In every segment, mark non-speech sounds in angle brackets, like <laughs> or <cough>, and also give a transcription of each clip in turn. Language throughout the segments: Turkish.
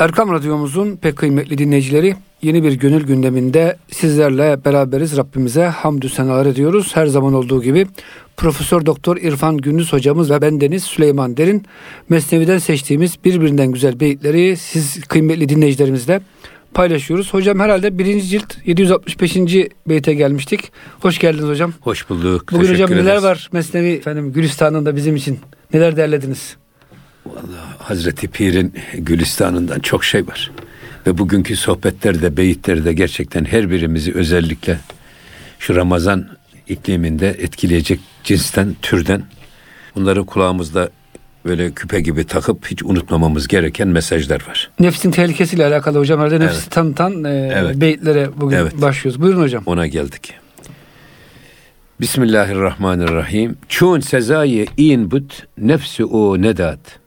Erkam Radyomuzun pek kıymetli dinleyicileri yeni bir gönül gündeminde sizlerle beraberiz. Rabbimize hamdü senalar ediyoruz. Her zaman olduğu gibi Profesör Doktor İrfan Gündüz hocamız ve bendeniz Süleyman Derin Mesnevi'den seçtiğimiz birbirinden güzel beyitleri siz kıymetli dinleyicilerimizle paylaşıyoruz. Hocam herhalde birinci cilt 765. beyte gelmiştik. Hoş geldiniz hocam. Hoş bulduk. Bugün hocam neler var Mesnevi efendim Gülistan'ında bizim için? Neler derlediniz? Vallahi Hazreti Pir'in Gülistan'ından çok şey var. Ve bugünkü sohbetlerde, beyitlerde gerçekten her birimizi özellikle şu Ramazan ikliminde etkileyecek cinsten, türden bunları kulağımızda böyle küpe gibi takıp hiç unutmamamız gereken mesajlar var. Nefsin tehlikesiyle alakalı hocam. Herhalde nefsi evet. tanıtan e, evet. beyitlere bugün evet. başlıyoruz. Buyurun hocam. Ona geldik. Bismillahirrahmanirrahim. Çun sezayı in but nefsi o nedat.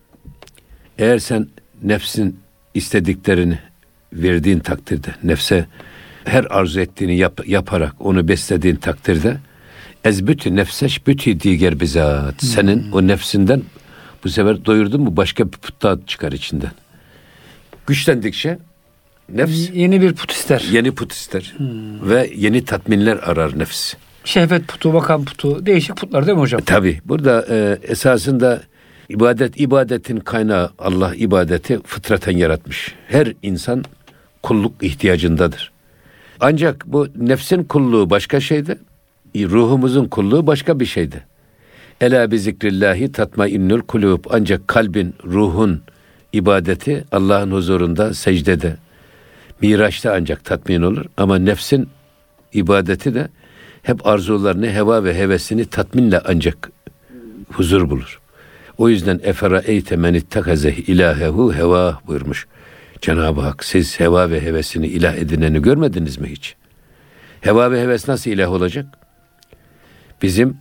Eğer sen nefsin istediklerini verdiğin takdirde, nefse her arzu ettiğini yap, yaparak onu beslediğin takdirde ez bütü nefseş bütü diğer bizat. Hmm. Senin o nefsinden bu sefer doyurdun mu başka bir put daha çıkar içinden. Güçlendikçe nefs yeni bir put ister. Yeni put ister. Hmm. Ve yeni tatminler arar nefs. Şehvet putu, bakan putu, değişik putlar değil mi hocam? E, tabii. Burada e, esasında ibadet ibadetin kaynağı Allah ibadeti fıtraten yaratmış. Her insan kulluk ihtiyacındadır. Ancak bu nefsin kulluğu başka şeydi. Ruhumuzun kulluğu başka bir şeydi. Ela bi zikrillahi tatma innul kulub. Ancak kalbin, ruhun ibadeti Allah'ın huzurunda, secdede, miraçta ancak tatmin olur. Ama nefsin ibadeti de hep arzularını, heva ve hevesini tatminle ancak huzur bulur. O yüzden efera eyte men ittakaze ilahehu heva buyurmuş. Cenab-ı Hak siz heva ve hevesini ilah edineni görmediniz mi hiç? Heva ve heves nasıl ilah olacak? Bizim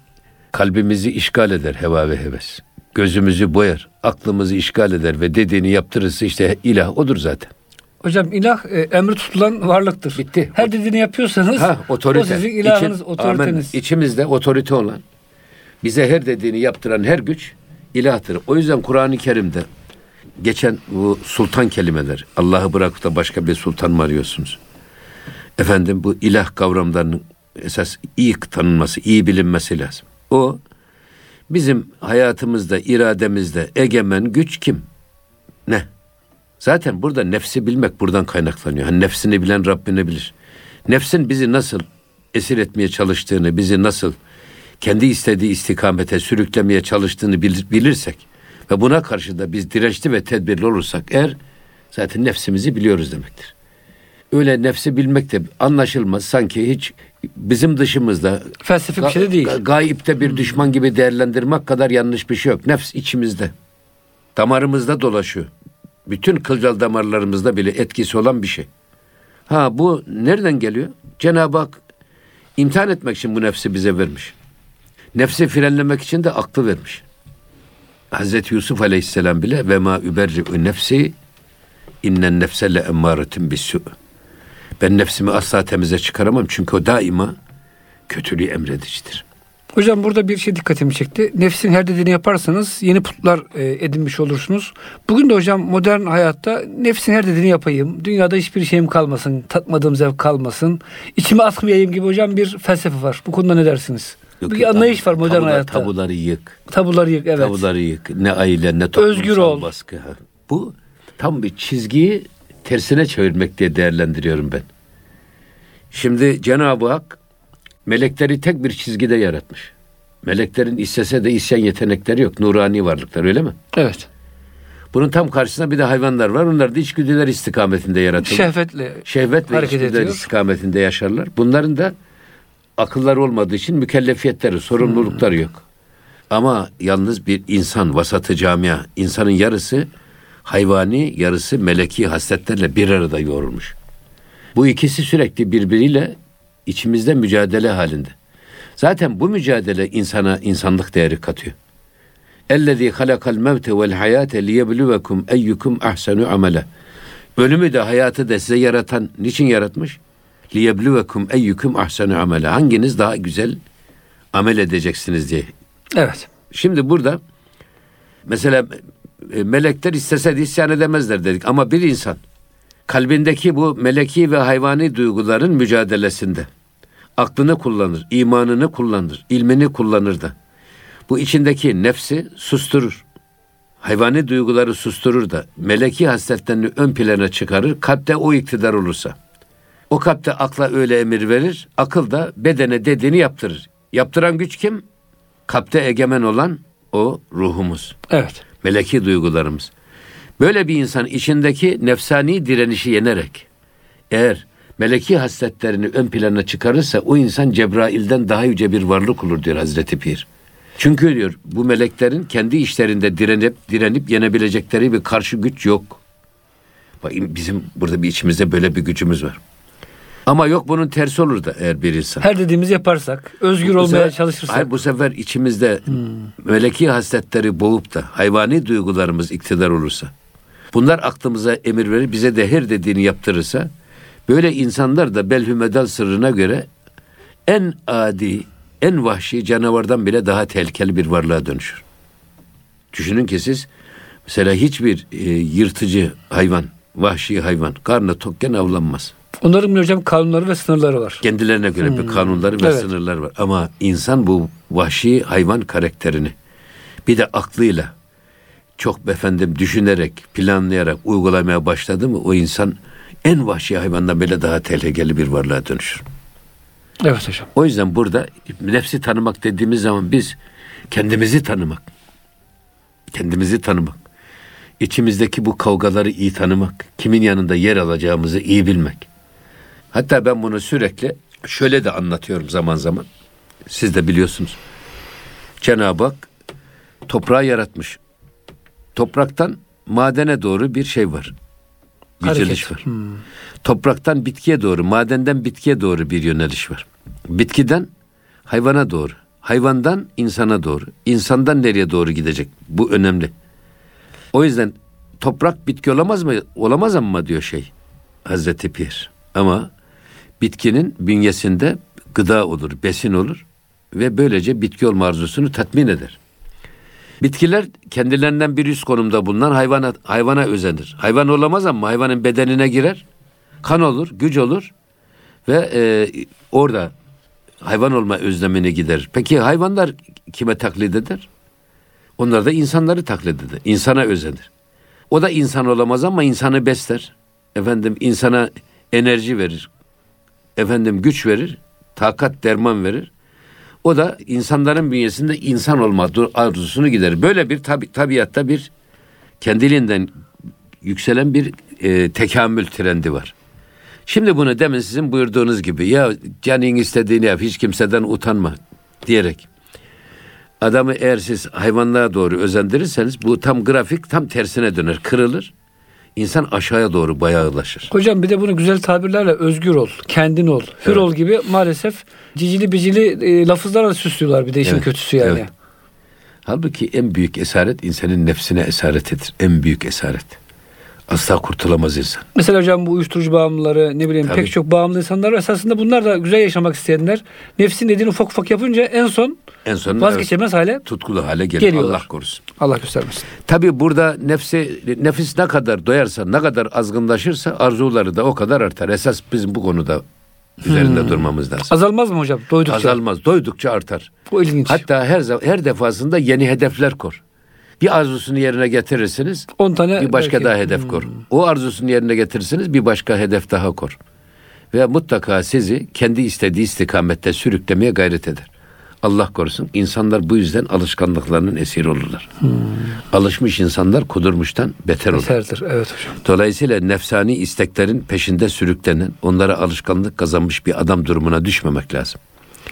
kalbimizi işgal eder heva ve heves. Gözümüzü boyar, aklımızı işgal eder ve dediğini yaptırırsa işte ilah odur zaten. Hocam ilah e, emri tutulan varlıktır. Bitti. Her dediğini yapıyorsanız ha, otorite. o sizin ilahınız, İçin, otoriteniz. Amen. İçimizde otorite olan, bize her dediğini yaptıran her güç ilahtır. O yüzden Kur'an-ı Kerim'de geçen bu sultan kelimeler, Allah'ı bırakıp da başka bir sultan mı arıyorsunuz? Efendim bu ilah kavramlarının esas iyi tanınması, iyi bilinmesi lazım. O bizim hayatımızda, irademizde egemen güç kim? Ne? Zaten burada nefsi bilmek buradan kaynaklanıyor. Hani nefsini bilen Rabbini bilir. Nefsin bizi nasıl esir etmeye çalıştığını, bizi nasıl kendi istediği istikamete sürüklemeye çalıştığını bilirsek ve buna karşı da biz dirençli ve tedbirli olursak eğer zaten nefsimizi biliyoruz demektir. Öyle nefsi bilmek de anlaşılmaz sanki hiç bizim dışımızda felsefi bir şey de değil. Gayipte bir düşman gibi değerlendirmek kadar yanlış bir şey yok. Nefs içimizde. Damarımızda dolaşıyor. Bütün kılcal damarlarımızda bile etkisi olan bir şey. Ha bu nereden geliyor? Cenab-ı Hak imtihan etmek için bu nefsi bize vermiş. Nefsi frenlemek için de aklı vermiş. Hazreti Yusuf Aleyhisselam bile ve ma überri'u nefsi innen nefse le emmâretin bissu. Ben nefsimi asla temize çıkaramam çünkü o daima kötülüğü emredicidir. Hocam burada bir şey dikkatimi çekti. Nefsin her dediğini yaparsanız yeni putlar e, edinmiş olursunuz. Bugün de hocam modern hayatta nefsin her dediğini yapayım. Dünyada hiçbir şeyim kalmasın. Tatmadığım zevk kalmasın. İçime atmayayım gibi hocam bir felsefe var. Bu konuda ne dersiniz? Yok, bir anlayış var modern tabular, hayatta. Tabuları yık. Tabuları yık evet. Tabuları yık. Ne aile ne toplumsal Özgür ol. baskı. Bu tam bir çizgiyi tersine çevirmek diye değerlendiriyorum ben. Şimdi Cenab-ı Hak melekleri tek bir çizgide yaratmış. Meleklerin istese de isyan yetenekleri yok. Nurani varlıklar öyle mi? Evet. Bunun tam karşısında bir de hayvanlar var. Onlar da içgüdüler istikametinde yaratılmış. Şehvetle, Şehvet ve içgüdüler ediyor. istikametinde yaşarlar. Bunların da akıllar olmadığı için mükellefiyetleri, sorumlulukları hmm. yok. Ama yalnız bir insan, vasatı camia, insanın yarısı hayvani, yarısı meleki hasletlerle bir arada yoğrulmuş. Bu ikisi sürekli birbiriyle içimizde mücadele halinde. Zaten bu mücadele insana insanlık değeri katıyor. Ellezî halakal mevte vel hayâte liyebluvekum eyyukum ahsenu amele. Ölümü de hayatı da size yaratan niçin yaratmış? Liyebluvekum eyyukum ahsenu amele. Hanginiz daha güzel amel edeceksiniz diye. Evet. Şimdi burada mesela e, melekler istese de isyan edemezler dedik. Ama bir insan kalbindeki bu meleki ve hayvani duyguların mücadelesinde aklını kullanır, imanını kullanır, ilmini kullanır da bu içindeki nefsi susturur. Hayvani duyguları susturur da meleki hasletlerini ön plana çıkarır. Kalpte o iktidar olursa. O kalpte akla öyle emir verir. Akıl da bedene dediğini yaptırır. Yaptıran güç kim? Kalpte egemen olan o ruhumuz. Evet. Meleki duygularımız. Böyle bir insan içindeki nefsani direnişi yenerek eğer meleki hasletlerini ön plana çıkarırsa o insan Cebrail'den daha yüce bir varlık olur diyor Hazreti Pir. Çünkü diyor bu meleklerin kendi işlerinde direnip direnip yenebilecekleri bir karşı güç yok. Bak bizim burada bir içimizde böyle bir gücümüz var. Ama yok bunun tersi olur da eğer bir insan. Her dediğimizi yaparsak, özgür Bu olmaya sefer- çalışırsak. Hayır bu sefer içimizde meleki hasletleri boğup da hayvani duygularımız iktidar olursa. Bunlar aklımıza emir verir, bize de her dediğini yaptırırsa böyle insanlar da belhümedal sırrına göre en adi, en vahşi canavardan bile daha tehlikeli bir varlığa dönüşür. Düşünün ki siz mesela hiçbir e, yırtıcı hayvan, vahşi hayvan karnı tokken avlanmaz. Onların hocam kanunları ve sınırları var. Kendilerine göre bir kanunları ve Evet. sınırları var. Ama insan bu vahşi hayvan karakterini bir de aklıyla çok efendim düşünerek, planlayarak uygulamaya başladı mı o insan en vahşi hayvandan bile daha tehlikeli bir varlığa dönüşür. Evet hocam. O yüzden burada nefsi tanımak dediğimiz zaman biz kendimizi tanımak, kendimizi tanımak, içimizdeki bu kavgaları iyi tanımak, kimin yanında yer alacağımızı iyi bilmek. Hatta ben bunu sürekli şöyle de anlatıyorum zaman zaman. Siz de biliyorsunuz. Cenab-ı Hak toprağı yaratmış. Topraktan madene doğru bir şey var. Yüceliş Hareket. Hmm. var. Topraktan bitkiye doğru, madenden bitkiye doğru bir yöneliş var. Bitkiden hayvana doğru, hayvandan insana doğru, insandan nereye doğru gidecek? Bu önemli. O yüzden toprak bitki olamaz mı? Olamaz ama diyor şey Hazreti Pir. Ama bitkinin bünyesinde gıda olur, besin olur ve böylece bitki olma arzusunu tatmin eder. Bitkiler kendilerinden bir üst konumda bulunan hayvana, hayvana özenir. Hayvan olamaz ama hayvanın bedenine girer. Kan olur, güç olur ve e, orada hayvan olma özlemini giderir. Peki hayvanlar kime taklit eder? Onlar da insanları taklit eder. İnsana özenir. O da insan olamaz ama insanı besler. Efendim insana enerji verir. Efendim güç verir. Takat derman verir. O da insanların bünyesinde insan olma arzusunu giderir. Böyle bir tabi, tabiatta bir kendiliğinden yükselen bir e, tekamül trendi var. Şimdi bunu demin sizin buyurduğunuz gibi ya canın istediğini yap hiç kimseden utanma diyerek adamı eğer siz hayvanlığa doğru özendirirseniz bu tam grafik tam tersine döner kırılır. İnsan aşağıya doğru bayağılaşır. Hocam bir de bunu güzel tabirlerle özgür ol, kendin ol, hür Evet. ol gibi maalesef cicili bicili e, lafızlarla süslüyorlar bir de işin Evet, kötüsü yani. evet. Halbuki en büyük esaret insanın nefsine esaretidir. En büyük esaret. Asla kurtulamaz insan. Mesela hocam bu uyuşturucu bağımlıları ne bileyim Tabii. pek çok bağımlı insanlar esasında bunlar da güzel yaşamak isteyenler. Nefsin dediğini ufak ufak yapınca en son En son vazgeçemez hale evet, tutkulu hale gelir. Geliyorlar. Allah korusun. Allah göstermesin. Tabi burada nefsi nefis ne kadar doyarsa, ne kadar azgınlaşırsa arzuları da o kadar artar. Esas bizim bu konuda üzerinde durmamız lazım. Azalmaz mı hocam doydukça? Azalmaz, doydukça artar. Bu ilginç. Hatta her her defasında yeni hedefler kor. Bir arzusunu yerine getirirsiniz, 10 tane bir başka belki- daha hedef kor. O arzusunu yerine getirirsiniz, bir başka hedef daha kor. Ve mutlaka sizi kendi istediği istikamette sürüklemeye gayret eder. Allah korusun. İnsanlar bu yüzden alışkanlıklarının esiri olurlar. Alışmış insanlar kudurmuştan beter olur. Eserdir. Evet hocam. Dolayısıyla nefsani isteklerin peşinde sürüklenen, onlara alışkanlık kazanmış bir adam durumuna düşmemek lazım.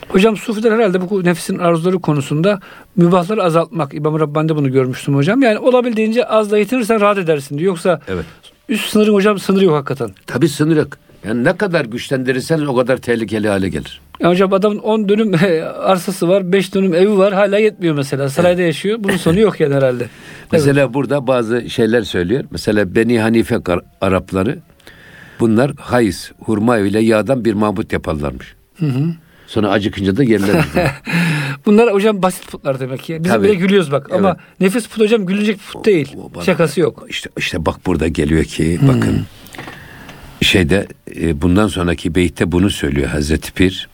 Hocam sufiler herhalde bu nefsin arzuları konusunda mübahları azaltmak. İmam Rabbani'de bunu görmüştüm hocam. Yani olabildiğince az da yetinirsen rahat edersin diyor. Yoksa Evet. üst sınırın hocam sınırı yok hakikaten. Tabii sınır yok. Yani ne kadar güçlendirirseniz o kadar tehlikeli hale gelir. Yani hocam adamın 10 dönüm <laughs> arsası var, 5 dönüm evi var. Hala yetmiyor mesela. Sarayda yaşıyor. Bunun sonu yok yani herhalde. <laughs> Mesela burada bazı şeyler söylüyor. Mesela Beni Hanife Ar- Arapları bunlar hayız, hurma ile yağdan bir mabut yaparlarmış. Sonra acıkınca da yerler. <laughs> Bunlar hocam basit putlar demek ki. Biz Tabii. bile gülüyoruz bak ama Evet. nefis put hocam gülünecek put değil. O- bana- Şakası yok. İşte işte bak burada geliyor ki bakın şeyde e, bundan sonraki beytte bunu söylüyor Hazreti Pir.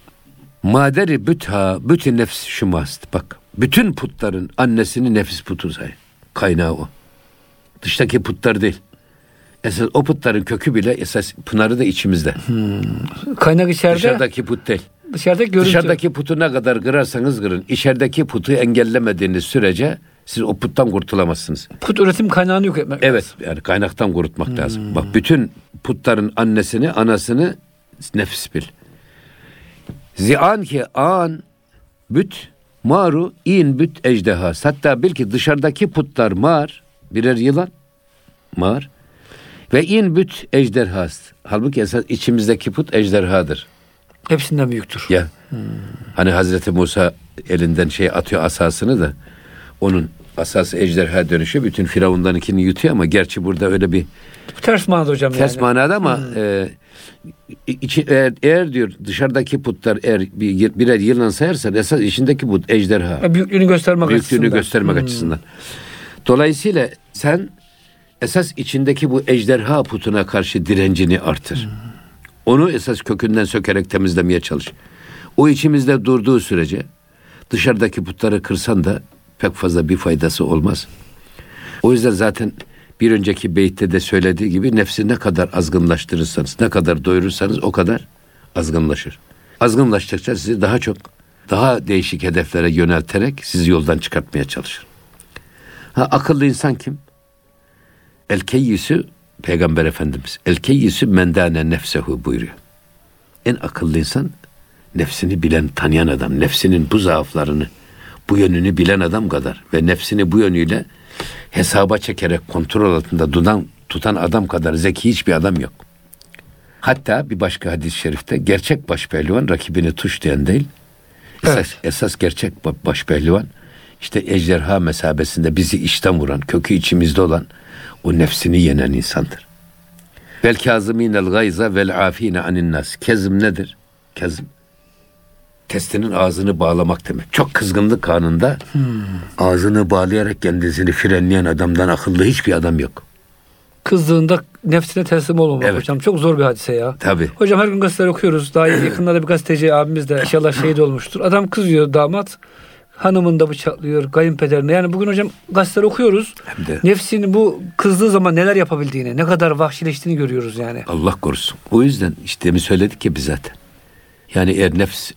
Maderi bütha bütün nefs şumast. Bak bütün putların annesini nefis putu say. Kaynağı o. Dıştaki putlar değil. Esas o putların kökü bile esas pınarı da içimizde. Kaynak içeride Dışarıdaki put değil. Dışarıdaki görüntü. Dışarıdaki putu ne kadar kırarsanız kırın. içerideki putu engellemediğiniz sürece siz o puttan kurtulamazsınız. Put üretim kaynağını yok etmek. Evet yani kaynaktan kurutmak lazım. Bak bütün putların annesini anasını nefis bil. Zian ki an büt maru in büt ejdeha. Hatta bil ki dışarıdaki putlar mar birer yılan mar ve in büt ejderhas. Halbuki esas içimizdeki put ejderhadır. Hepsinden büyüktür. Ya hani Hazreti Musa elinden şey atıyor asasını da onun asası ejderha dönüşü bütün firavundankini yutuyor ama gerçi burada öyle bir ters manada hocam ters yani. manada ama e, içi, eğer, eğer diyor dışarıdaki putlar eğer bir, birer yılan sayarsan esas içindeki put ejderha. Ya Büyüklüğünü göstermek Büyüklüğünü açısından. göstermek açısından. Dolayısıyla sen esas içindeki bu ejderha putuna karşı direncini artır. Onu esas kökünden sökerek temizlemeye çalış. O içimizde durduğu sürece dışarıdaki putları kırsan da pek fazla bir faydası olmaz. O yüzden zaten bir önceki beytte de söylediği gibi nefsi ne kadar azgınlaştırırsanız, ne kadar doyurursanız o kadar azgınlaşır. Azgınlaştıkça sizi daha çok, daha değişik hedeflere yönelterek sizi yoldan çıkartmaya çalışır. Ha, akıllı insan kim? El keyyüsü Peygamber Efendimiz. El keyyüsü mendane nefsehu buyuruyor. En akıllı insan nefsini bilen, tanıyan adam. Nefsinin bu zaaflarını, bu yönünü bilen adam kadar ve nefsini bu yönüyle hesaba çekerek kontrol altında tutan, tutan adam kadar zeki hiçbir adam yok. Hatta bir başka hadis-i şerifte gerçek başpehlivan rakibini tuşlayan değil, esas, Evet. esas gerçek ba- başpehlivan işte ejderha mesabesinde bizi içten vuran, kökü içimizde olan o nefsini yenen insandır. Vel kazimînel gayza vel afîne anin nas. Kezim nedir? Kezim testinin ağzını bağlamak demek. Çok kızgınlık anında ağzını bağlayarak kendisini frenleyen adamdan akıllı hiçbir adam yok. Kızdığında nefsine teslim olmamak Evet. hocam. Çok zor bir hadise ya. Tabii. Hocam her gün gazeteler okuyoruz. Daha yakınlarda bir gazeteci abimiz de inşallah şehit olmuştur. Adam kızıyor damat. Hanımını da bıçaklıyor. Kayınpederine. Yani bugün hocam gazeteler okuyoruz. Hem de Nefsini bu kızdığı zaman neler yapabildiğini, ne kadar vahşileştiğini görüyoruz yani. Allah korusun. O yüzden işte mi söyledik ya biz zaten. Yani eğer nefs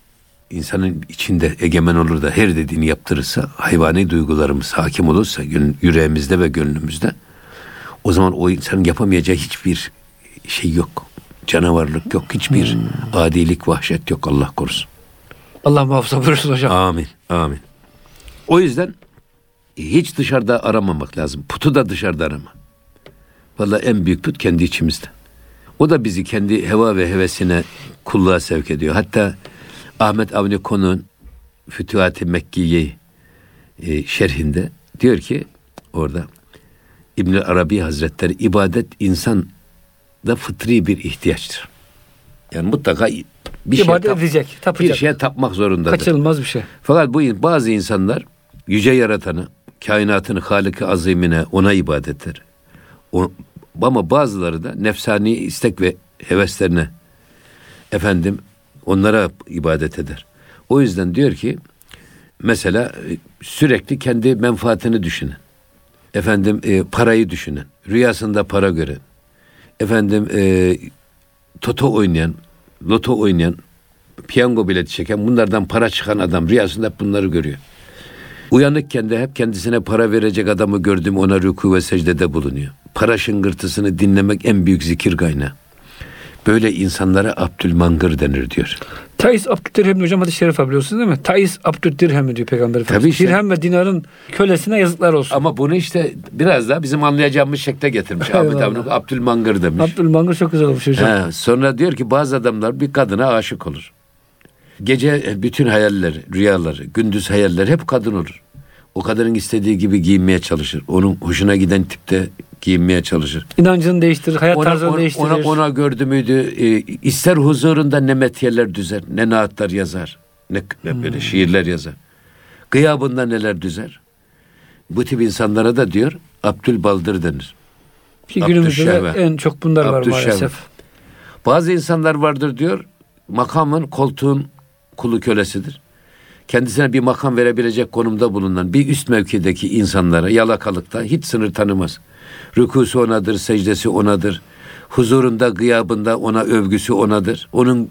insanın içinde egemen olur da her dediğini yaptırırsa, hayvani duygularımız hakim olursa gönül- yüreğimizde ve gönlümüzde o zaman o insanın yapamayacağı hiçbir şey yok. Canavarlık yok. Hiçbir adilik, vahşet yok. Allah korusun. Allah muhafaza buyursun hocam. Amin. Amin. O yüzden hiç dışarıda aramamak lazım. Putu da dışarıda arama. Vallahi en büyük put kendi içimizde. O da bizi kendi heva ve hevesine kulluğa sevk ediyor. Hatta Ahmet Avni Konu'nun Fütühat-ı Mekkiye e, şerhinde diyor ki orada İbn Arabi Hazretleri ibadet insan da fıtri bir ihtiyaçtır. Yani mutlaka bir şeye, İbadet tap- edecek, bir tapacak. şeye tapmak zorundadır. Kaçınılmaz bir şey. Fakat bu bazı insanlar yüce yaratanı, kainatın Halık-ı Azimine ona ibadetler. O, ama bazıları da nefsani istek ve heveslerine efendim onlara ibadet eder. O yüzden diyor ki mesela e, sürekli kendi menfaatini düşünen, efendim e, parayı düşünen, rüyasında para gören, efendim e, toto oynayan, loto oynayan, piyango bileti çeken, bunlardan para çıkan adam rüyasında bunları görüyor. Uyanıkken de hep kendisine para verecek adamı gördüm ona rükû ve secdede bulunuyor. Para şıngırtısını dinlemek en büyük zikir kaynağı. Böyle insanlara Abdülmangır denir diyor. Tais Abdüldirhem hocam hadis-i şerif biliyorsunuz değil mi? Tais Abdüldirhem diyor Peygamber Efendimiz. Tabii işte. Dirhem ve dinarın kölesine yazıklar olsun. Ama bunu işte biraz daha bizim anlayacağımız şekle getirmiş. Ahmet. Avni Abdülmangır demiş. Abdülmangır çok güzel olmuş hocam. He, sonra diyor ki bazı adamlar bir kadına aşık olur. Gece bütün hayaller, rüyaları, gündüz hayaller hep kadın olur. O kadının istediği gibi giyinmeye çalışır. Onun hoşuna giden tipte giyinmeye çalışır. İnancını değiştirir, hayat Ona, tarzını ona, değiştirir. ona, ona gördü müydü e, ister huzurunda ne metiyeler düzer ne naatlar yazar. Ne, ne böyle şiirler yazar. Gıyabında neler düzer. Bu tip insanlara da diyor Abdülbaldır denir. Ki günümüzde de en çok bunlar var Abdüşşehve. maalesef. Bazı insanlar vardır diyor, makamın koltuğun kulu kölesidir. Kendisine bir makam verebilecek konumda bulunan bir üst mevkideki insanlara yalakalıkta hiç sınır tanımaz. Rükusu onadır, secdesi onadır. Huzurunda, gıyabında ona övgüsü onadır. Onun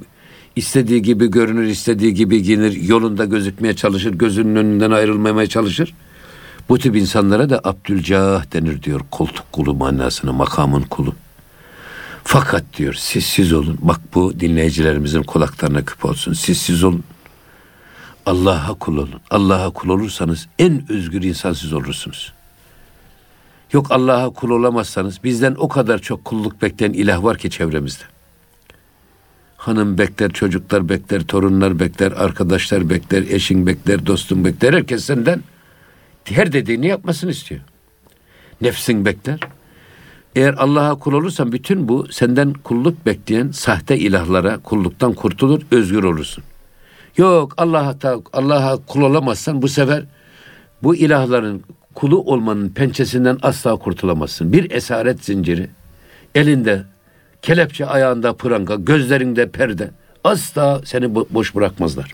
istediği gibi görünür, istediği gibi giyinir, yolunda gözükmeye çalışır, gözünün önünden ayrılmamaya çalışır. Bu tip insanlara da Abdülcah denir diyor. Koltuk kulu manasını, makamın kulu. Fakat diyor siz siz olun. Bak bu dinleyicilerimizin kulaklarına küp olsun. Siz siz olun. Allah'a kul olun. Allah'a kul olursanız en özgür insan siz olursunuz. Yok Allah'a kul olamazsanız bizden o kadar çok kulluk bekleyen ilah var ki çevremizde. Hanım bekler, çocuklar bekler, torunlar bekler, arkadaşlar bekler, eşin bekler, dostun bekler. Herkes senden her dediğini yapmasını istiyor. Nefsin bekler. Eğer Allah'a kul olursan bütün bu senden kulluk bekleyen sahte ilahlara kulluktan kurtulur, özgür olursun. Yok Allah'a Allah'a kul olamazsan bu sefer bu ilahların kulu olmanın pençesinden asla kurtulamazsın. Bir esaret zinciri, elinde kelepçe, ayağında pranga, gözlerinde perde asla seni bo- boş bırakmazlar.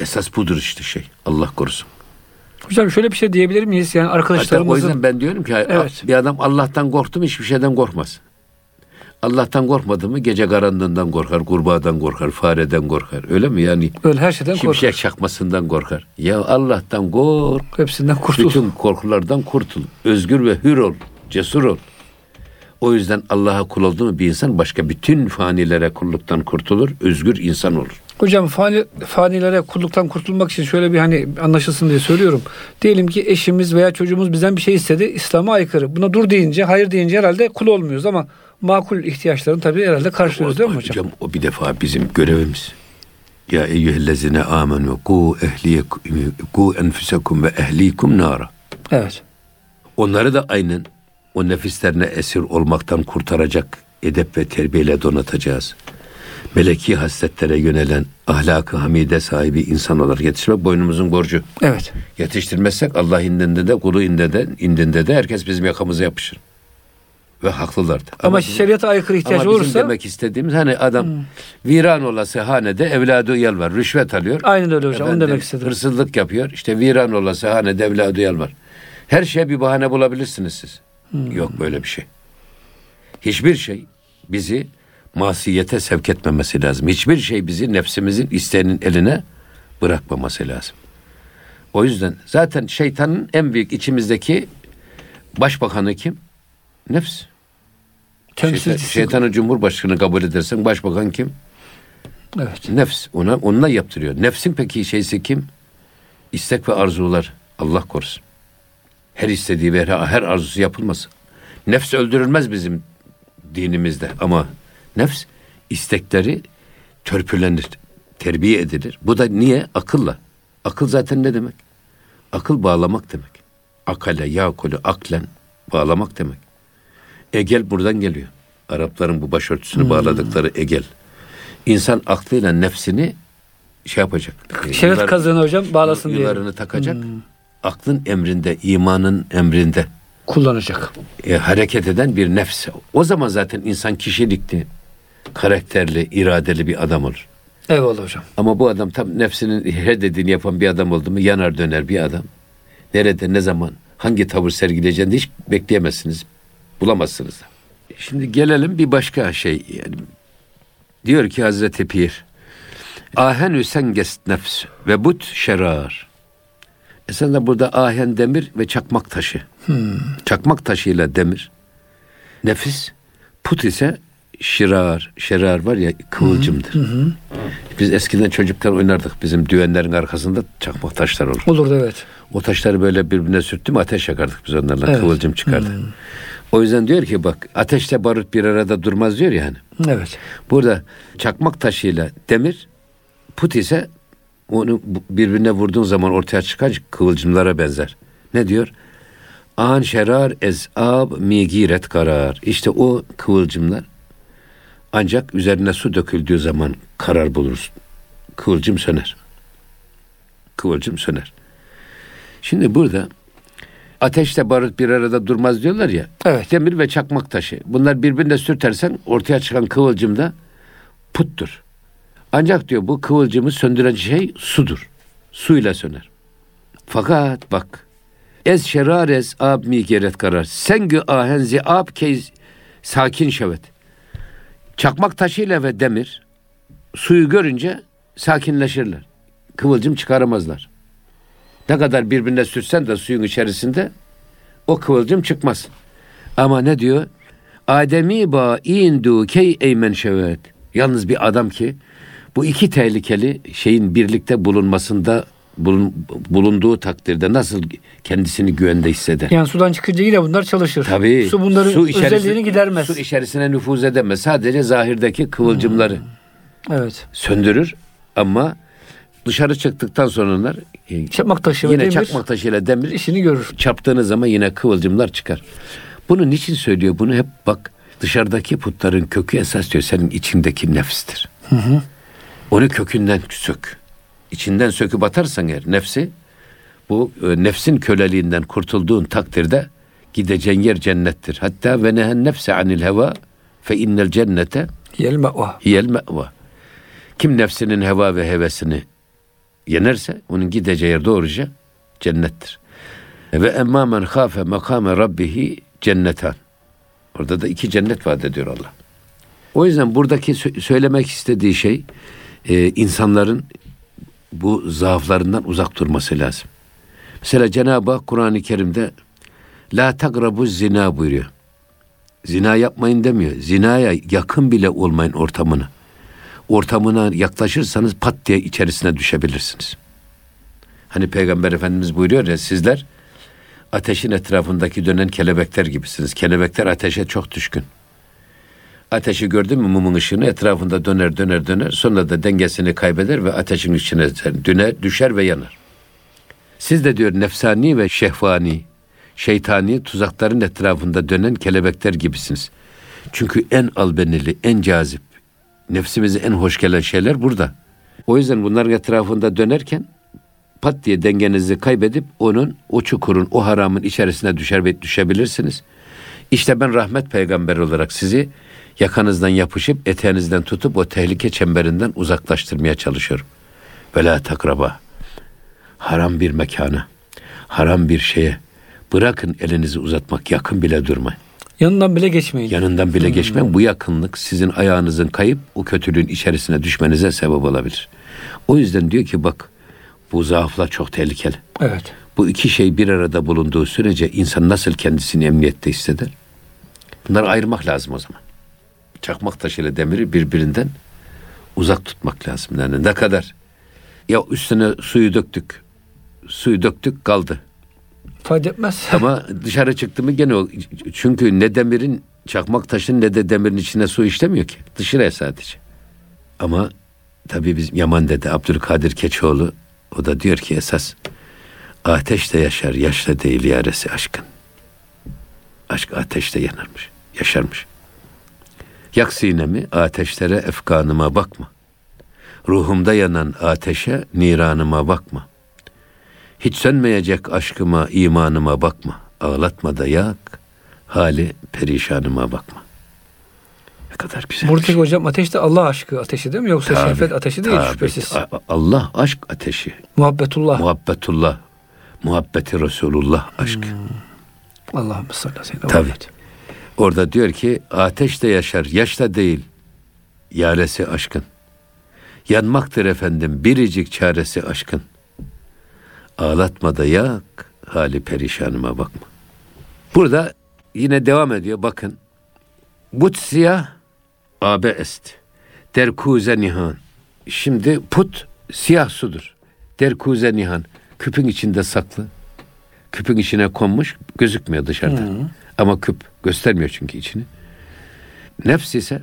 Esas budur işte şey. Allah korusun. Hocam şöyle bir şey diyebilir miyiz? Yani Hatta o arkadaşlarımızın yüzden ben diyorum ki Evet. bir adam Allah'tan korktu mu hiçbir şeyden korkmaz. Allah'tan korkmadı mı gece karanlığından korkar, kurbağadan korkar, fareden korkar. Öyle mi yani? öyle her şeyden korkar. Şimşek çakmasından korkar. Ya Allah'tan kork. Hepsinden kurtul. Bütün korkulardan kurtul. Özgür ve hür ol. Cesur ol. O yüzden Allah'a kul oldu mu bir insan başka bütün fanilere kulluktan kurtulur. Özgür insan olur. Hocam fani, fanilere kulluktan kurtulmak için şöyle bir hani anlaşılsın diye söylüyorum. Diyelim ki eşimiz veya çocuğumuz bizden bir şey istedi. İslam'a aykırı. Buna dur deyince, hayır deyince herhalde kul olmuyoruz ama makul ihtiyaçlarını tabii herhalde karşılıyoruz değil mi hocam? Hocam o bir defa bizim görevimiz. Ya eyyühellezine amenu ku ehliyekum ku enfusekum ve ehlikum nara. Evet. Onları da aynen o nefislerine esir olmaktan kurtaracak edep ve terbiyeyle donatacağız. Meleki hasletlere yönelen ahlakı hamide sahibi insan olarak yetişmek boynumuzun borcu. Evet. Yetiştirmezsek Allah indinde de kulu indinde de, indinde de herkes bizim yakamıza yapışır. Ve haklılar da. Ama, bizim- şeriata aykırı ihtiyaç ama bizim olursa Hmm. demek istediğimiz hani adam viran olası hanede evladı uyal var. Rüşvet alıyor. aynen öyle hocam. Onu Efendim, demek istedim. Hırsızlık yapıyor. İşte viran olası hanede evladı uyal var. Her şeye bir bahane bulabilirsiniz siz. Hmm. Yok böyle bir şey. Hiçbir şey bizi masiyete sevk etmemesi lazım. Hiçbir şey bizi nefsimizin isteğinin eline bırakmaması lazım. O yüzden zaten şeytanın en büyük içimizdeki başbakanı kim? Nefs. Şeytan, şeytanı cumhurbaşkanı kabul edersen başbakan kim? Evet. Nefs. Ona onunla yaptırıyor. Nefsin peki şeysi kim? İstek ve arzular. Allah korusun. Her istediği ve her, her arzusu yapılmaz. Nefs öldürülmez bizim dinimizde ama nefs istekleri törpülenir, terbiye edilir. Bu da niye? Akılla. Akıl zaten ne demek? Akıl bağlamak demek. Akale, yakulu, aklen bağlamak demek. Egel buradan geliyor. Arapların bu başörtüsünü bağladıkları egel. İnsan aklıyla nefsini şey yapacak. Yular- kazığını hocam bağlasın diye yularını takacak. Aklın emrinde, imanın emrinde kullanacak. e, hareket eden bir nefs. O zaman zaten insan kişilikli, karakterli, iradeli bir adam olur. Eyvallah hocam. Ama bu adam tam nefsinin her dediğini yapan bir adam oldu mu yanar döner bir adam. Nerede, ne zaman, hangi tavır sergileyeceğini hiç bekleyemezsiniz. Bulamazsınız da. Şimdi gelelim bir başka şey. Yani, diyor ki Hazreti Pir. Ahenü sengest nefs ve but şerar. Esasında burada ahen demir ve çakmak taşı. Çakmak taşıyla demir. Nefis, put ise şirar. Şerar var ya kıvılcımdır. Biz eskiden çocukken oynardık. Bizim düğenlerin arkasında çakmak taşlar olur. Olurdu evet. O taşları böyle birbirine sürttüm ateş yakardık biz onlarla. Evet. Kıvılcım çıkardı. O yüzden diyor ki bak ateşle barut bir arada durmaz diyor yani. Evet. Burada çakmak taşıyla demir, put ise onu birbirine vurduğun zaman ortaya çıkan kıvılcımlara benzer. Ne diyor? An şerar ez ab migiret karar. İşte o kıvılcımlar ancak üzerine su döküldüğü zaman karar bulur. kıvılcım söner. Kıvılcım söner. Şimdi burada ateşle barut bir arada durmaz diyorlar ya. Evet. Demir ve çakmak taşı. Bunlar birbirine sürtersen ortaya çıkan kıvılcım da puttur. Ancak diyor bu kıvılcımı söndüren şey sudur. Suyla söner. Fakat bak Ez şerarez ab mi geret karar. Sengü ahenzi ab kez sakin şevet. Çakmak taşıyla ve demir suyu görünce sakinleşirler. Kıvılcım çıkaramazlar. Ne kadar birbirine sürsen de suyun içerisinde o kıvılcım çıkmaz. Ama ne diyor? Ademi ba indu key eymen şevet. Yalnız bir adam ki bu iki tehlikeli şeyin birlikte bulunmasında bulun, bulunduğu takdirde nasıl kendisini güvende hisseder? Yani sudan çıkınca yine bunlar çalışır. Tabii. Su bunların su özelliğini gidermez. Su içerisine nüfuz edemez. Sadece zahirdeki kıvılcımları Evet. söndürür ama dışarı çıktıktan sonra onlar e, Çakmak taşı yine demir çakmak taşıyla demir işini görür. çarptığınız zaman yine kıvılcımlar çıkar. Bunu niçin söylüyor? Bunu hep bak dışarıdaki putların kökü esas diyor senin içindeki nefstir. Onu kökünden sök. İçinden söküp atarsan eğer nefsi bu e, nefsin köleliğinden kurtulduğun takdirde gideceğin yer cennettir. Hatta ve nehen nefse anil heva fe innel cennete Yel me'va. hiyel me'va. Kim nefsinin heva ve hevesini yenerse onun gideceği yer doğruca cennettir. Ve emma men khafe makame rabbihi cennetan. Orada da iki cennet vaat ediyor Allah. O yüzden buradaki sö- söylemek istediği şey e, insanların bu zaaflarından uzak durması lazım. Mesela Cenab-ı Hak Kur'an-ı Kerim'de La takrabu zina buyuruyor. Zina yapmayın demiyor. Zinaya yakın bile olmayın ortamına. Ortamına yaklaşırsanız pat diye içerisine düşebilirsiniz. Hani Peygamber Efendimiz buyuruyor ya sizler ateşin etrafındaki dönen kelebekler gibisiniz. Kelebekler ateşe çok düşkün. Ateşi gördün mü mumun ışığını etrafında döner döner döner sonra da dengesini kaybeder ve ateşin içine döner, düşer ve yanar. Siz de diyor nefsani ve şehvani, şeytani tuzakların etrafında dönen kelebekler gibisiniz. Çünkü en albenili, en cazip, nefsimize en hoş gelen şeyler burada. O yüzden bunların etrafında dönerken pat diye dengenizi kaybedip onun o çukurun, o haramın içerisine düşer ve düşebilirsiniz. İşte ben rahmet peygamberi olarak sizi yakanızdan yapışıp eteğinizden tutup o tehlike çemberinden uzaklaştırmaya çalışıyorum. Ve la takraba. Haram bir mekana, haram bir şeye bırakın elinizi uzatmak, yakın bile durmayın. Yanından bile geçmeyin. Yanından bile geçmeyin. Bu yakınlık sizin ayağınızın kayıp o kötülüğün içerisine düşmenize sebep olabilir. O yüzden diyor ki bak bu zaaflar çok tehlikeli. Evet. Bu iki şey bir arada bulunduğu sürece insan nasıl kendisini emniyette hisseder? Bunları ayırmak lazım o zaman. Çakmak taşıyla demiri birbirinden uzak tutmak lazım. Yani ne kadar? Ya üstüne suyu döktük. Suyu döktük kaldı. Fayda etmez. <laughs> Ama dışarı çıktı mı gene o. Çünkü ne demirin çakmak taşın ne de demirin içine su işlemiyor ki. Dışarıya sadece. Ama tabii biz Yaman dede Abdülkadir Keçoğlu o da diyor ki esas ateşte yaşar yaşla değil yaresi aşkın. Aşk ateşte yanarmış, yaşarmış. Yak sinemi ateşlere efkanıma bakma. Ruhumda yanan ateşe niranıma bakma. Hiç sönmeyecek aşkıma, imanıma bakma. Ağlatma da yak, hali perişanıma bakma. Ne kadar güzel. Buradaki şey. hocam ateş de Allah aşkı ateşi değil mi? Yoksa Tabii, şehvet ateşi değil tabii. şüphesiz. Allah aşk ateşi. Muhabbetullah. Muhabbetullah. Muhabbeti Resulullah aşkı. Allahümme salli aleyhi ve Tabii. Orada diyor ki ateş de yaşar, yaş da değil. Yaresi aşkın. Yanmaktır efendim biricik çaresi aşkın. Ağlatma da yak, hali perişanıma bakma. Burada yine devam ediyor bakın. But siyah abe est. Derkuze nihan. Şimdi put siyah sudur. Derkuze nihan. Küpün içinde saklı. Küpün içine konmuş gözükmüyor dışarıda. Ama küp göstermiyor çünkü içini. Nefs ise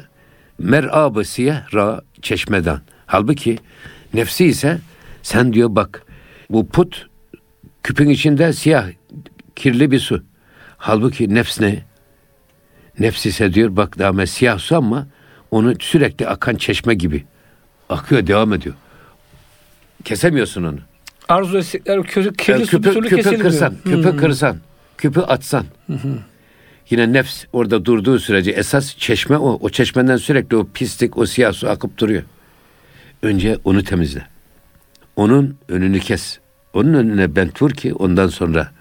mer'abı siyah ra çeşmeden. Halbuki nefsi ise sen diyor bak bu put küpün içinde siyah kirli bir su. Halbuki nefs ne? Nefs ise diyor bak daha siyah su ama onu sürekli akan çeşme gibi akıyor devam ediyor. kesemiyorsun onu. Arzu ettikler kirli, kirli su bir küpü, türlü küpü kesilmiyor. kırsan, küpü kırsan, küpü atsan. Yine nefs orada durduğu sürece esas çeşme o. O çeşmeden sürekli o pislik, o siyah su akıp duruyor. Önce onu temizle. Onun önünü kes. Onun önüne bent vur ki ondan sonra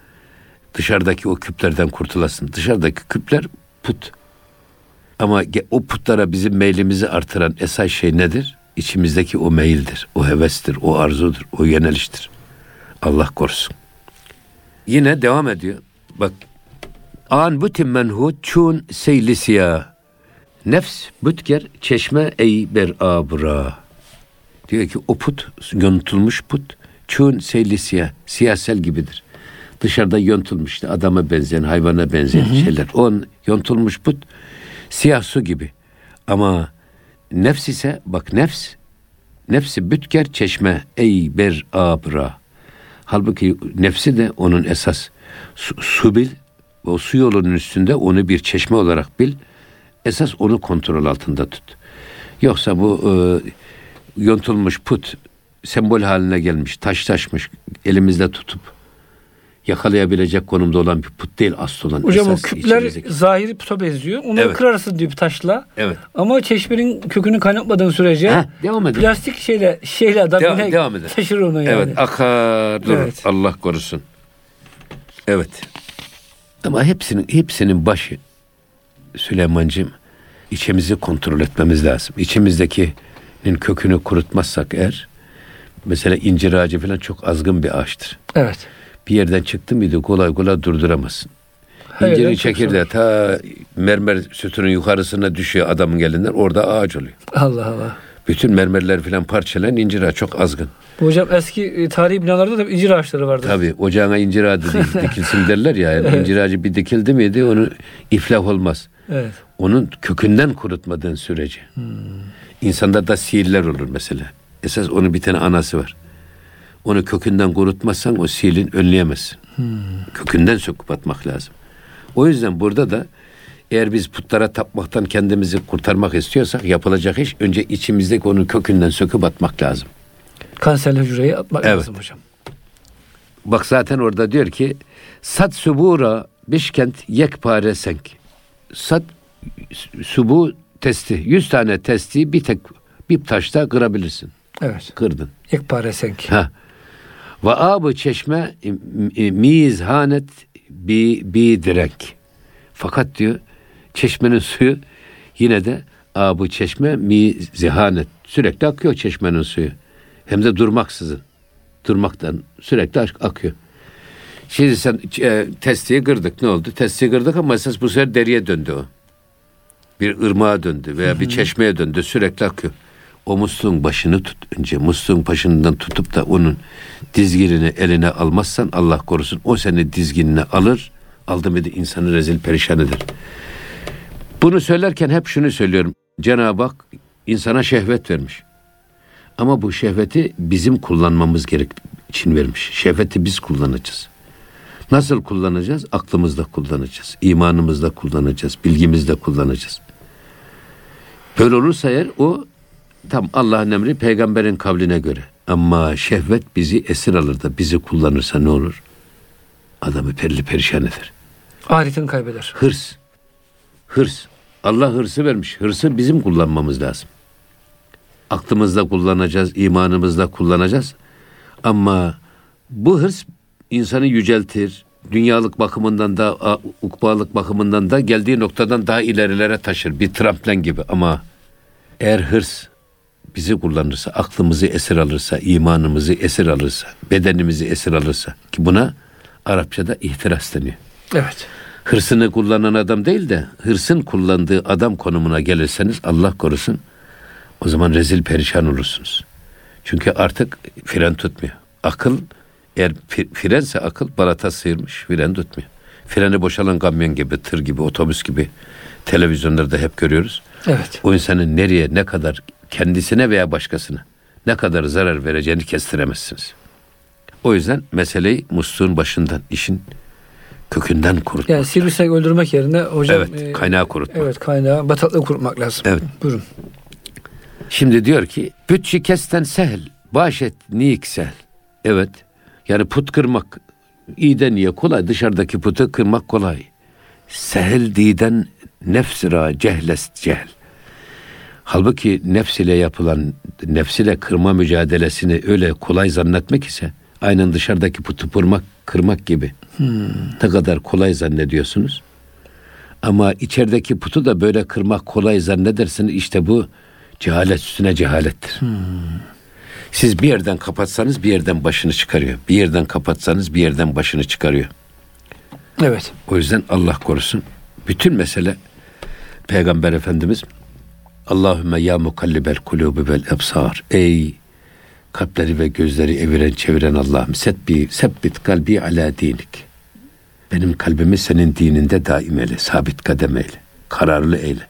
dışarıdaki o küplerden kurtulasın. Dışarıdaki küpler put. Ama o putlara bizim meylimizi artıran esas şey nedir? İçimizdeki o meyildir, o hevestir, o arzudur, o yöneliştir. Allah korusun. Yine devam ediyor. Bak. An bütün menhut çun seylisiya. Nefs bütker çeşme ey ber abra. Diyor ki o put, yontulmuş put, çun seylisiya, siyasel gibidir. Dışarıda yontulmuş işte adama benzeyen, hayvana benzeyen şeyler. On yontulmuş put, siyah su gibi. Ama nefs ise, bak nefs, nefsi bütker çeşme ey ber abra. Halbuki nefsi de onun esas su, su bil, o su yolunun üstünde onu bir çeşme olarak bil. Esas onu kontrol altında tut. Yoksa bu e, yontulmuş put sembol haline gelmiş, taş taşmış, elimizde tutup yakalayabilecek konumda olan bir put değil asıl olan Hocam o esas küpler içimizdeki. zahiri puta benziyor. Onları Evet. kırarsın diyor bir taşla. Evet. Ama çeşmenin kökünü kaynatmadığın sürece Ha, devam edin. plastik şeyle şeyle adam Devam- devam edelim. taşır onu yani. Evet akar durur. Evet. Allah korusun. Evet. Ama hepsinin hepsinin başı Süleyman'cığım içimizi kontrol etmemiz lazım. İçimizdekinin kökünü kurutmazsak eğer mesela incir ağacı falan çok azgın bir ağaçtır. Evet. Bir yerden çıktı mıydı kolay kolay durduramazsın. İncirin çekirdeği ta mermer sütunun yukarısına düşüyor adamın elinden orada ağaç oluyor. Allah Allah. Bütün mermerler falan parçalayan incir ağacı çok azgın. Bu hocam eski e, tarihi binalarda da incir ağaçları vardı. Tabii ocağına incir ağacı değil, <laughs> dikilsin derler ya. Yani incir ağacı bir dikildi miydi onu iflah olmaz. Evet. Onun kökünden kurutmadığın sürece. İnsanda da sihirler olur mesela. Esas onun bir tane anası var. Onu kökünden kurutmazsan o sihirin önleyemezsin. Kökünden söküp atmak lazım. O yüzden burada da eğer biz putlara tapmaktan kendimizi kurtarmak istiyorsak yapılacak iş önce içimizdeki onun kökünden söküp atmak lazım. Kanserli hücreyi atmak Evet. lazım hocam. Bak zaten orada diyor ki sat subura bişkent yekpare senk. Sat subu testi. Yüz tane testi bir tek bir taşta kırabilirsin. Evet. Kırdın. Yekpare senk. Ha. Ve abı çeşme e, mizhanet bi, bi direnk. Fakat diyor çeşmenin suyu yine de abı çeşme mi zihanet. Sürekli akıyor çeşmenin suyu. Hem de durmaksızın. Durmaktan sürekli ak- akıyor. Şimdi sen e, testiyi kırdık. Ne oldu? Testiyi kırdık ama esas bu sefer deriye döndü o. Bir ırmağa döndü veya bir çeşmeye döndü. Sürekli akıyor. O musluğun başını tut önce. Musluğun başından tutup da onun dizginini eline almazsan Allah korusun o seni dizginine alır. Aldı mı insanı rezil perişan eder. Bunu söylerken hep şunu söylüyorum. Cenab-ı Hak insana şehvet vermiş. Ama bu şehveti bizim kullanmamız gerek için vermiş. Şehveti biz kullanacağız. Nasıl kullanacağız? Aklımızda kullanacağız. imanımızda kullanacağız. Bilgimizde kullanacağız. Böyle olursa eğer o tam Allah'ın emri peygamberin kavline göre. Ama şehvet bizi esir alır da bizi kullanırsa ne olur? Adamı perli perişan eder. Ahiretini kaybeder. Hırs. Hırs. Allah hırsı vermiş. Hırsı bizim kullanmamız lazım. Aklımızda kullanacağız, imanımızda kullanacağız. Ama bu hırs insanı yüceltir. Dünyalık bakımından da, ukbalık bakımından da geldiği noktadan daha ilerilere taşır. Bir tramplen gibi ama eğer hırs bizi kullanırsa, aklımızı esir alırsa, imanımızı esir alırsa, bedenimizi esir alırsa ki buna Arapçada ihtiras deniyor Evet. Hırsını kullanan adam değil de hırsın kullandığı adam konumuna gelirseniz Allah korusun o zaman rezil perişan olursunuz. Çünkü artık fren tutmuyor. Akıl eğer frense akıl balata sıyırmış fren tutmuyor. Freni boşalan kamyon gibi, tır gibi, otobüs gibi televizyonlarda hep görüyoruz. Evet. O insanın nereye ne kadar kendisine veya başkasına ne kadar zarar vereceğini kestiremezsiniz. O yüzden meseleyi musluğun başından, işin kökünden kurutmak. Yani sivrisinek öldürmek yerine hocam Evet, e, kaynağı kurutmak. Evet, kaynağı bataklığı kurutmak lazım. Evet. Buyurun. Şimdi diyor ki büt şikesten sehl Bahşet niksel. Evet. Yani put kırmak iyi de niye kolay? Dışarıdaki putu kırmak kolay. Sehel diden nefsira cehles cehl. Halbuki nefs ile yapılan, nefs ile kırma mücadelesini öyle kolay zannetmek ise aynen dışarıdaki putu kırmak, kırmak gibi. Hmm. Ne kadar kolay zannediyorsunuz. Ama içerideki putu da böyle kırmak kolay zannedersiniz. İşte bu cehalet üstüne cehalettir. Hmm. Siz bir yerden kapatsanız bir yerden başını çıkarıyor. Bir yerden kapatsanız bir yerden başını çıkarıyor. Evet. O yüzden Allah korusun. Bütün mesele Peygamber Efendimiz Allahümme ya mukallibel kulubi vel ebsar. Ey kalpleri ve gözleri eviren çeviren Allah'ım setbi, sebbit kalbi ala dinik. Benim kalbimi senin dininde daim eyle, sabit kadem eyle, kararlı eyle.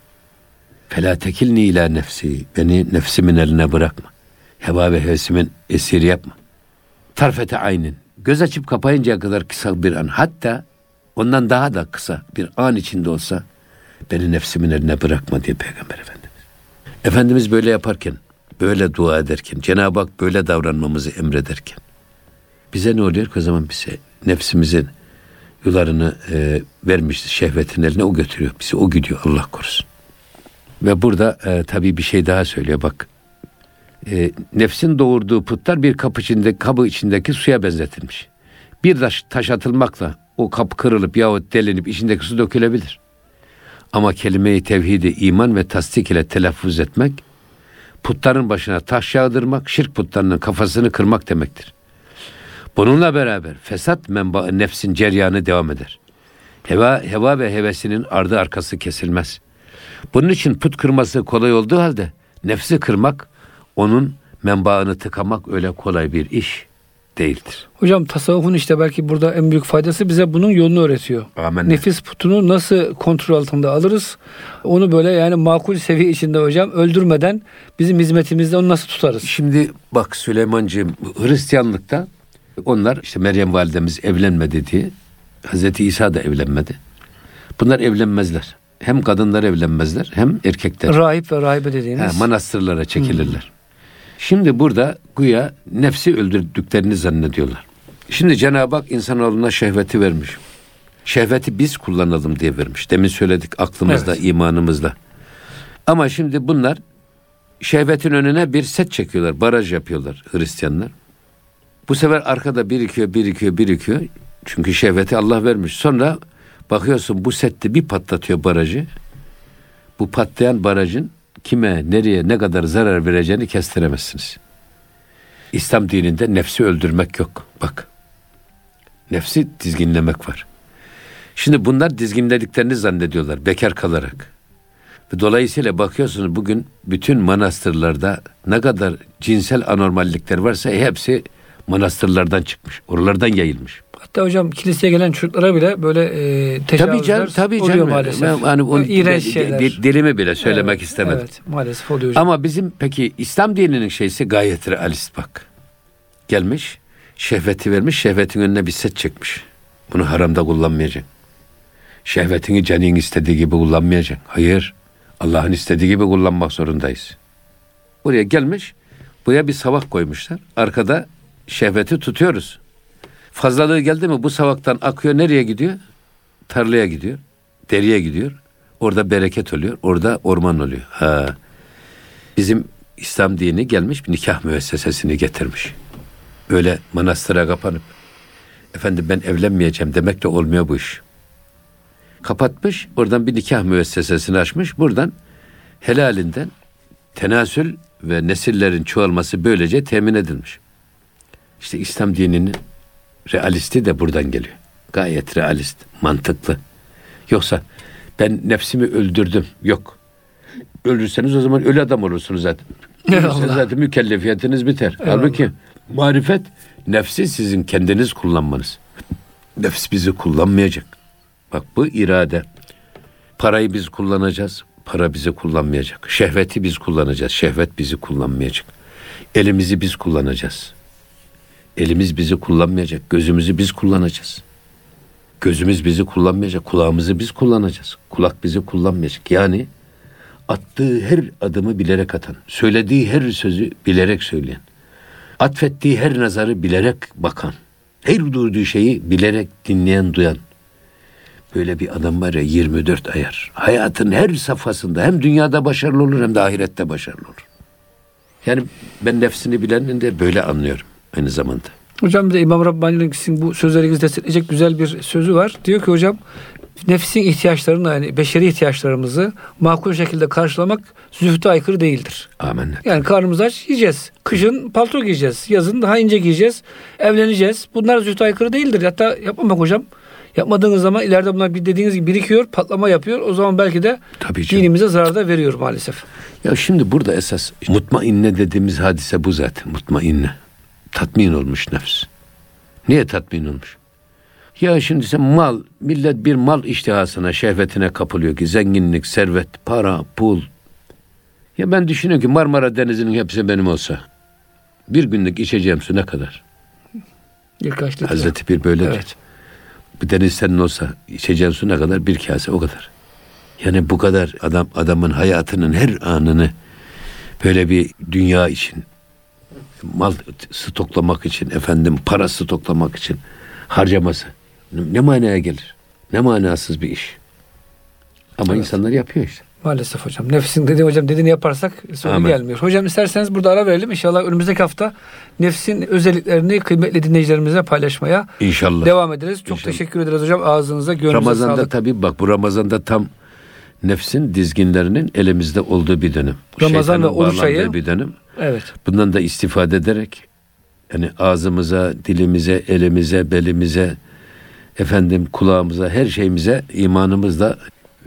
Fela tekilni ila nefsi, beni nefsimin eline bırakma. Heva ve hevesimin esiri yapma. Tarfete aynin, göz açıp kapayıncaya kadar kısa bir an, hatta ondan daha da kısa bir an içinde olsa beni nefsimin eline bırakma diye Peygamber Efendimiz. Efendimiz böyle yaparken, böyle dua ederken, Cenab-ı Hak böyle davranmamızı emrederken bize ne oluyor ki o zaman bize nefsimizin yularını e, vermiş şehvetin eline o götürüyor. Bizi o gidiyor Allah korusun. Ve burada e, tabii bir şey daha söylüyor bak. E, nefsin doğurduğu putlar bir kapı içinde, kabı içindeki suya benzetilmiş. Bir taş, taş atılmakla o kapı kırılıp yahut delinip içindeki su dökülebilir. Ama kelime-i tevhidi iman ve tasdik ile telaffuz etmek, putların başına taş yağdırmak, şirk putlarının kafasını kırmak demektir. Bununla beraber fesat menbaı nefsin ceryanı devam eder. Heva, heva ve hevesinin ardı arkası kesilmez. Bunun için put kırması kolay olduğu halde nefsi kırmak, onun menbaını tıkamak öyle kolay bir iş değildir. Hocam tasavvufun işte belki burada en büyük faydası bize bunun yolunu öğretiyor. Amin. Nefis putunu nasıl kontrol altında alırız? Onu böyle yani makul seviye içinde hocam öldürmeden bizim hizmetimizde onu nasıl tutarız? Şimdi bak Süleymancığım Hristiyanlıkta onlar işte Meryem validemiz evlenmedi diye Hazreti İsa da evlenmedi. Bunlar evlenmezler. Hem kadınlar evlenmezler hem erkekler. Rahip ve rahibe dediğiniz. He, manastırlara çekilirler. Şimdi burada güya nefsi öldürdüklerini zannediyorlar. Şimdi Cenab-ı Hak insanoğluna şehveti vermiş. Şehveti biz kullanalım diye vermiş. Demin söyledik aklımızla, evet. imanımızla. Ama şimdi bunlar şehvetin önüne bir set çekiyorlar, baraj yapıyorlar Hristiyanlar. Bu sefer arkada birikiyor, birikiyor, birikiyor. Çünkü şehveti Allah vermiş. Sonra bakıyorsun bu sette bir patlatıyor barajı. Bu patlayan barajın kime, nereye, ne kadar zarar vereceğini kestiremezsiniz. İslam dininde nefsi öldürmek yok. Bak. Nefsi dizginlemek var. Şimdi bunlar dizginlediklerini zannediyorlar bekar kalarak. Dolayısıyla bakıyorsunuz bugün bütün manastırlarda ne kadar cinsel anormallikler varsa hepsi manastırlardan çıkmış. Oralardan yayılmış. Hatta hocam kiliseye gelen çocuklara bile böyle e, tecavüzler tabii canım, tabii oluyor canım. maalesef. Yani onu, İğrenç şeyler. Dilimi bile söylemek evet, istemedim. Evet maalesef oluyor hocam. Ama bizim peki İslam dininin şeysi gayet realist bak. Gelmiş şehveti vermiş şehvetin önüne bir set çekmiş. Bunu haramda kullanmayacak. Şehvetini canın istediği gibi kullanmayacak. Hayır. Allah'ın istediği gibi kullanmak zorundayız. Buraya gelmiş. Buraya bir savak koymuşlar. Arkada şehveti tutuyoruz. Fazlalığı geldi mi bu savaktan akıyor nereye gidiyor? Tarlaya gidiyor. Deriye gidiyor. Orada bereket oluyor. Orada orman oluyor. Ha. Bizim İslam dini gelmiş bir nikah müessesesini getirmiş. Öyle manastıra kapanıp efendim ben evlenmeyeceğim demek de olmuyor bu iş. Kapatmış, oradan bir nikah müessesesini açmış. Buradan helalinden tenasül ve nesillerin çoğalması böylece temin edilmiş. İşte İslam dininin realisti de buradan geliyor. Gayet realist, mantıklı. Yoksa ben nefsimi öldürdüm. Yok. Öldürseniz o zaman ölü adam olursunuz zaten. Ölürseniz zaten mükellefiyetiniz biter. Eyvallah. Halbuki marifet nefsi sizin kendiniz kullanmanız. Nefs bizi kullanmayacak. Bak bu irade. Parayı biz kullanacağız. Para bizi kullanmayacak. Şehveti biz kullanacağız. Şehvet bizi kullanmayacak. Elimizi biz kullanacağız. Elimiz bizi kullanmayacak. Gözümüzü biz kullanacağız. Gözümüz bizi kullanmayacak. Kulağımızı biz kullanacağız. Kulak bizi kullanmayacak. Yani attığı her adımı bilerek atan, söylediği her sözü bilerek söyleyen, Atfettiği her nazarı bilerek bakan. Her duyduğu şeyi bilerek dinleyen, duyan. Böyle bir adam var ya 24 ayar. Hayatın her safhasında hem dünyada başarılı olur hem de ahirette başarılı olur. Yani ben nefsini bilenin de böyle anlıyorum aynı zamanda. Hocam bir de İmam Rabbani'nin sizin bu sözlerinizi destekleyecek güzel bir sözü var. Diyor ki hocam nefsin ihtiyaçlarını yani beşeri ihtiyaçlarımızı makul şekilde karşılamak zühde aykırı değildir. Amin. Yani karnımız aç yiyeceğiz. Kışın palto giyeceğiz. Yazın daha ince giyeceğiz. Evleneceğiz. Bunlar zühde aykırı değildir. Hatta yapmamak hocam. Yapmadığınız zaman ileride bunlar bir dediğiniz gibi birikiyor, patlama yapıyor. O zaman belki de Tabii canım. dinimize zarar da veriyor maalesef. Ya şimdi burada esas mutmainne dediğimiz hadise bu zaten. Mutmainne. Tatmin olmuş nefs. Niye tatmin olmuş? Ya şimdi sen mal, millet bir mal iştihasına, şehvetine kapılıyor ki zenginlik, servet, para, pul. Ya ben düşünüyorum ki Marmara Denizi'nin hepsi benim olsa. Bir günlük içeceğim su ne kadar? Birkaç litre. Hazreti bir böyledir. Evet. Bu deniz senin olsa içeceğin su ne kadar? Bir kase o kadar. Yani bu kadar adam adamın hayatının her anını böyle bir dünya için mal stoklamak için efendim para stoklamak için harcaması ne, manaya gelir? Ne manasız bir iş. Ama Evet. insanlar yapıyor işte. Maalesef hocam. Nefsin dediği hocam dediğini yaparsak sonu gelmiyor. Hocam isterseniz burada ara verelim. İnşallah önümüzdeki hafta nefsin özelliklerini kıymetli dinleyicilerimize paylaşmaya İnşallah. devam ederiz. Çok İnşallah. teşekkür ederiz hocam. Ağzınıza, gönlünüze Ramazan'da sağlık. tabii bak bu Ramazan'da tam nefsin dizginlerinin elimizde olduğu bir dönem. Ramazan Şeytanın ve oruç ayı. bir dönem. Evet. Bundan da istifade ederek yani ağzımıza, dilimize, elimize, belimize, efendim kulağımıza, her şeyimize imanımızla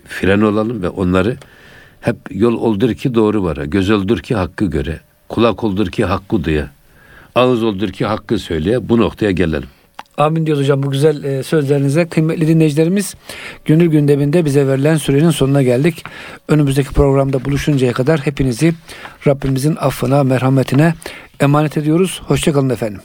fren olalım ve onları hep yol oldur ki doğru vara, göz oldur ki hakkı göre, kulak oldur ki hakkı duya, ağız oldur ki hakkı söyleye bu noktaya gelelim. Amin diyoruz hocam bu güzel e, sözlerinize. Kıymetli dinleyicilerimiz gönül gündeminde bize verilen sürenin sonuna geldik. Önümüzdeki programda buluşuncaya kadar hepinizi Rabbimizin affına, merhametine emanet ediyoruz. Hoşçakalın efendim.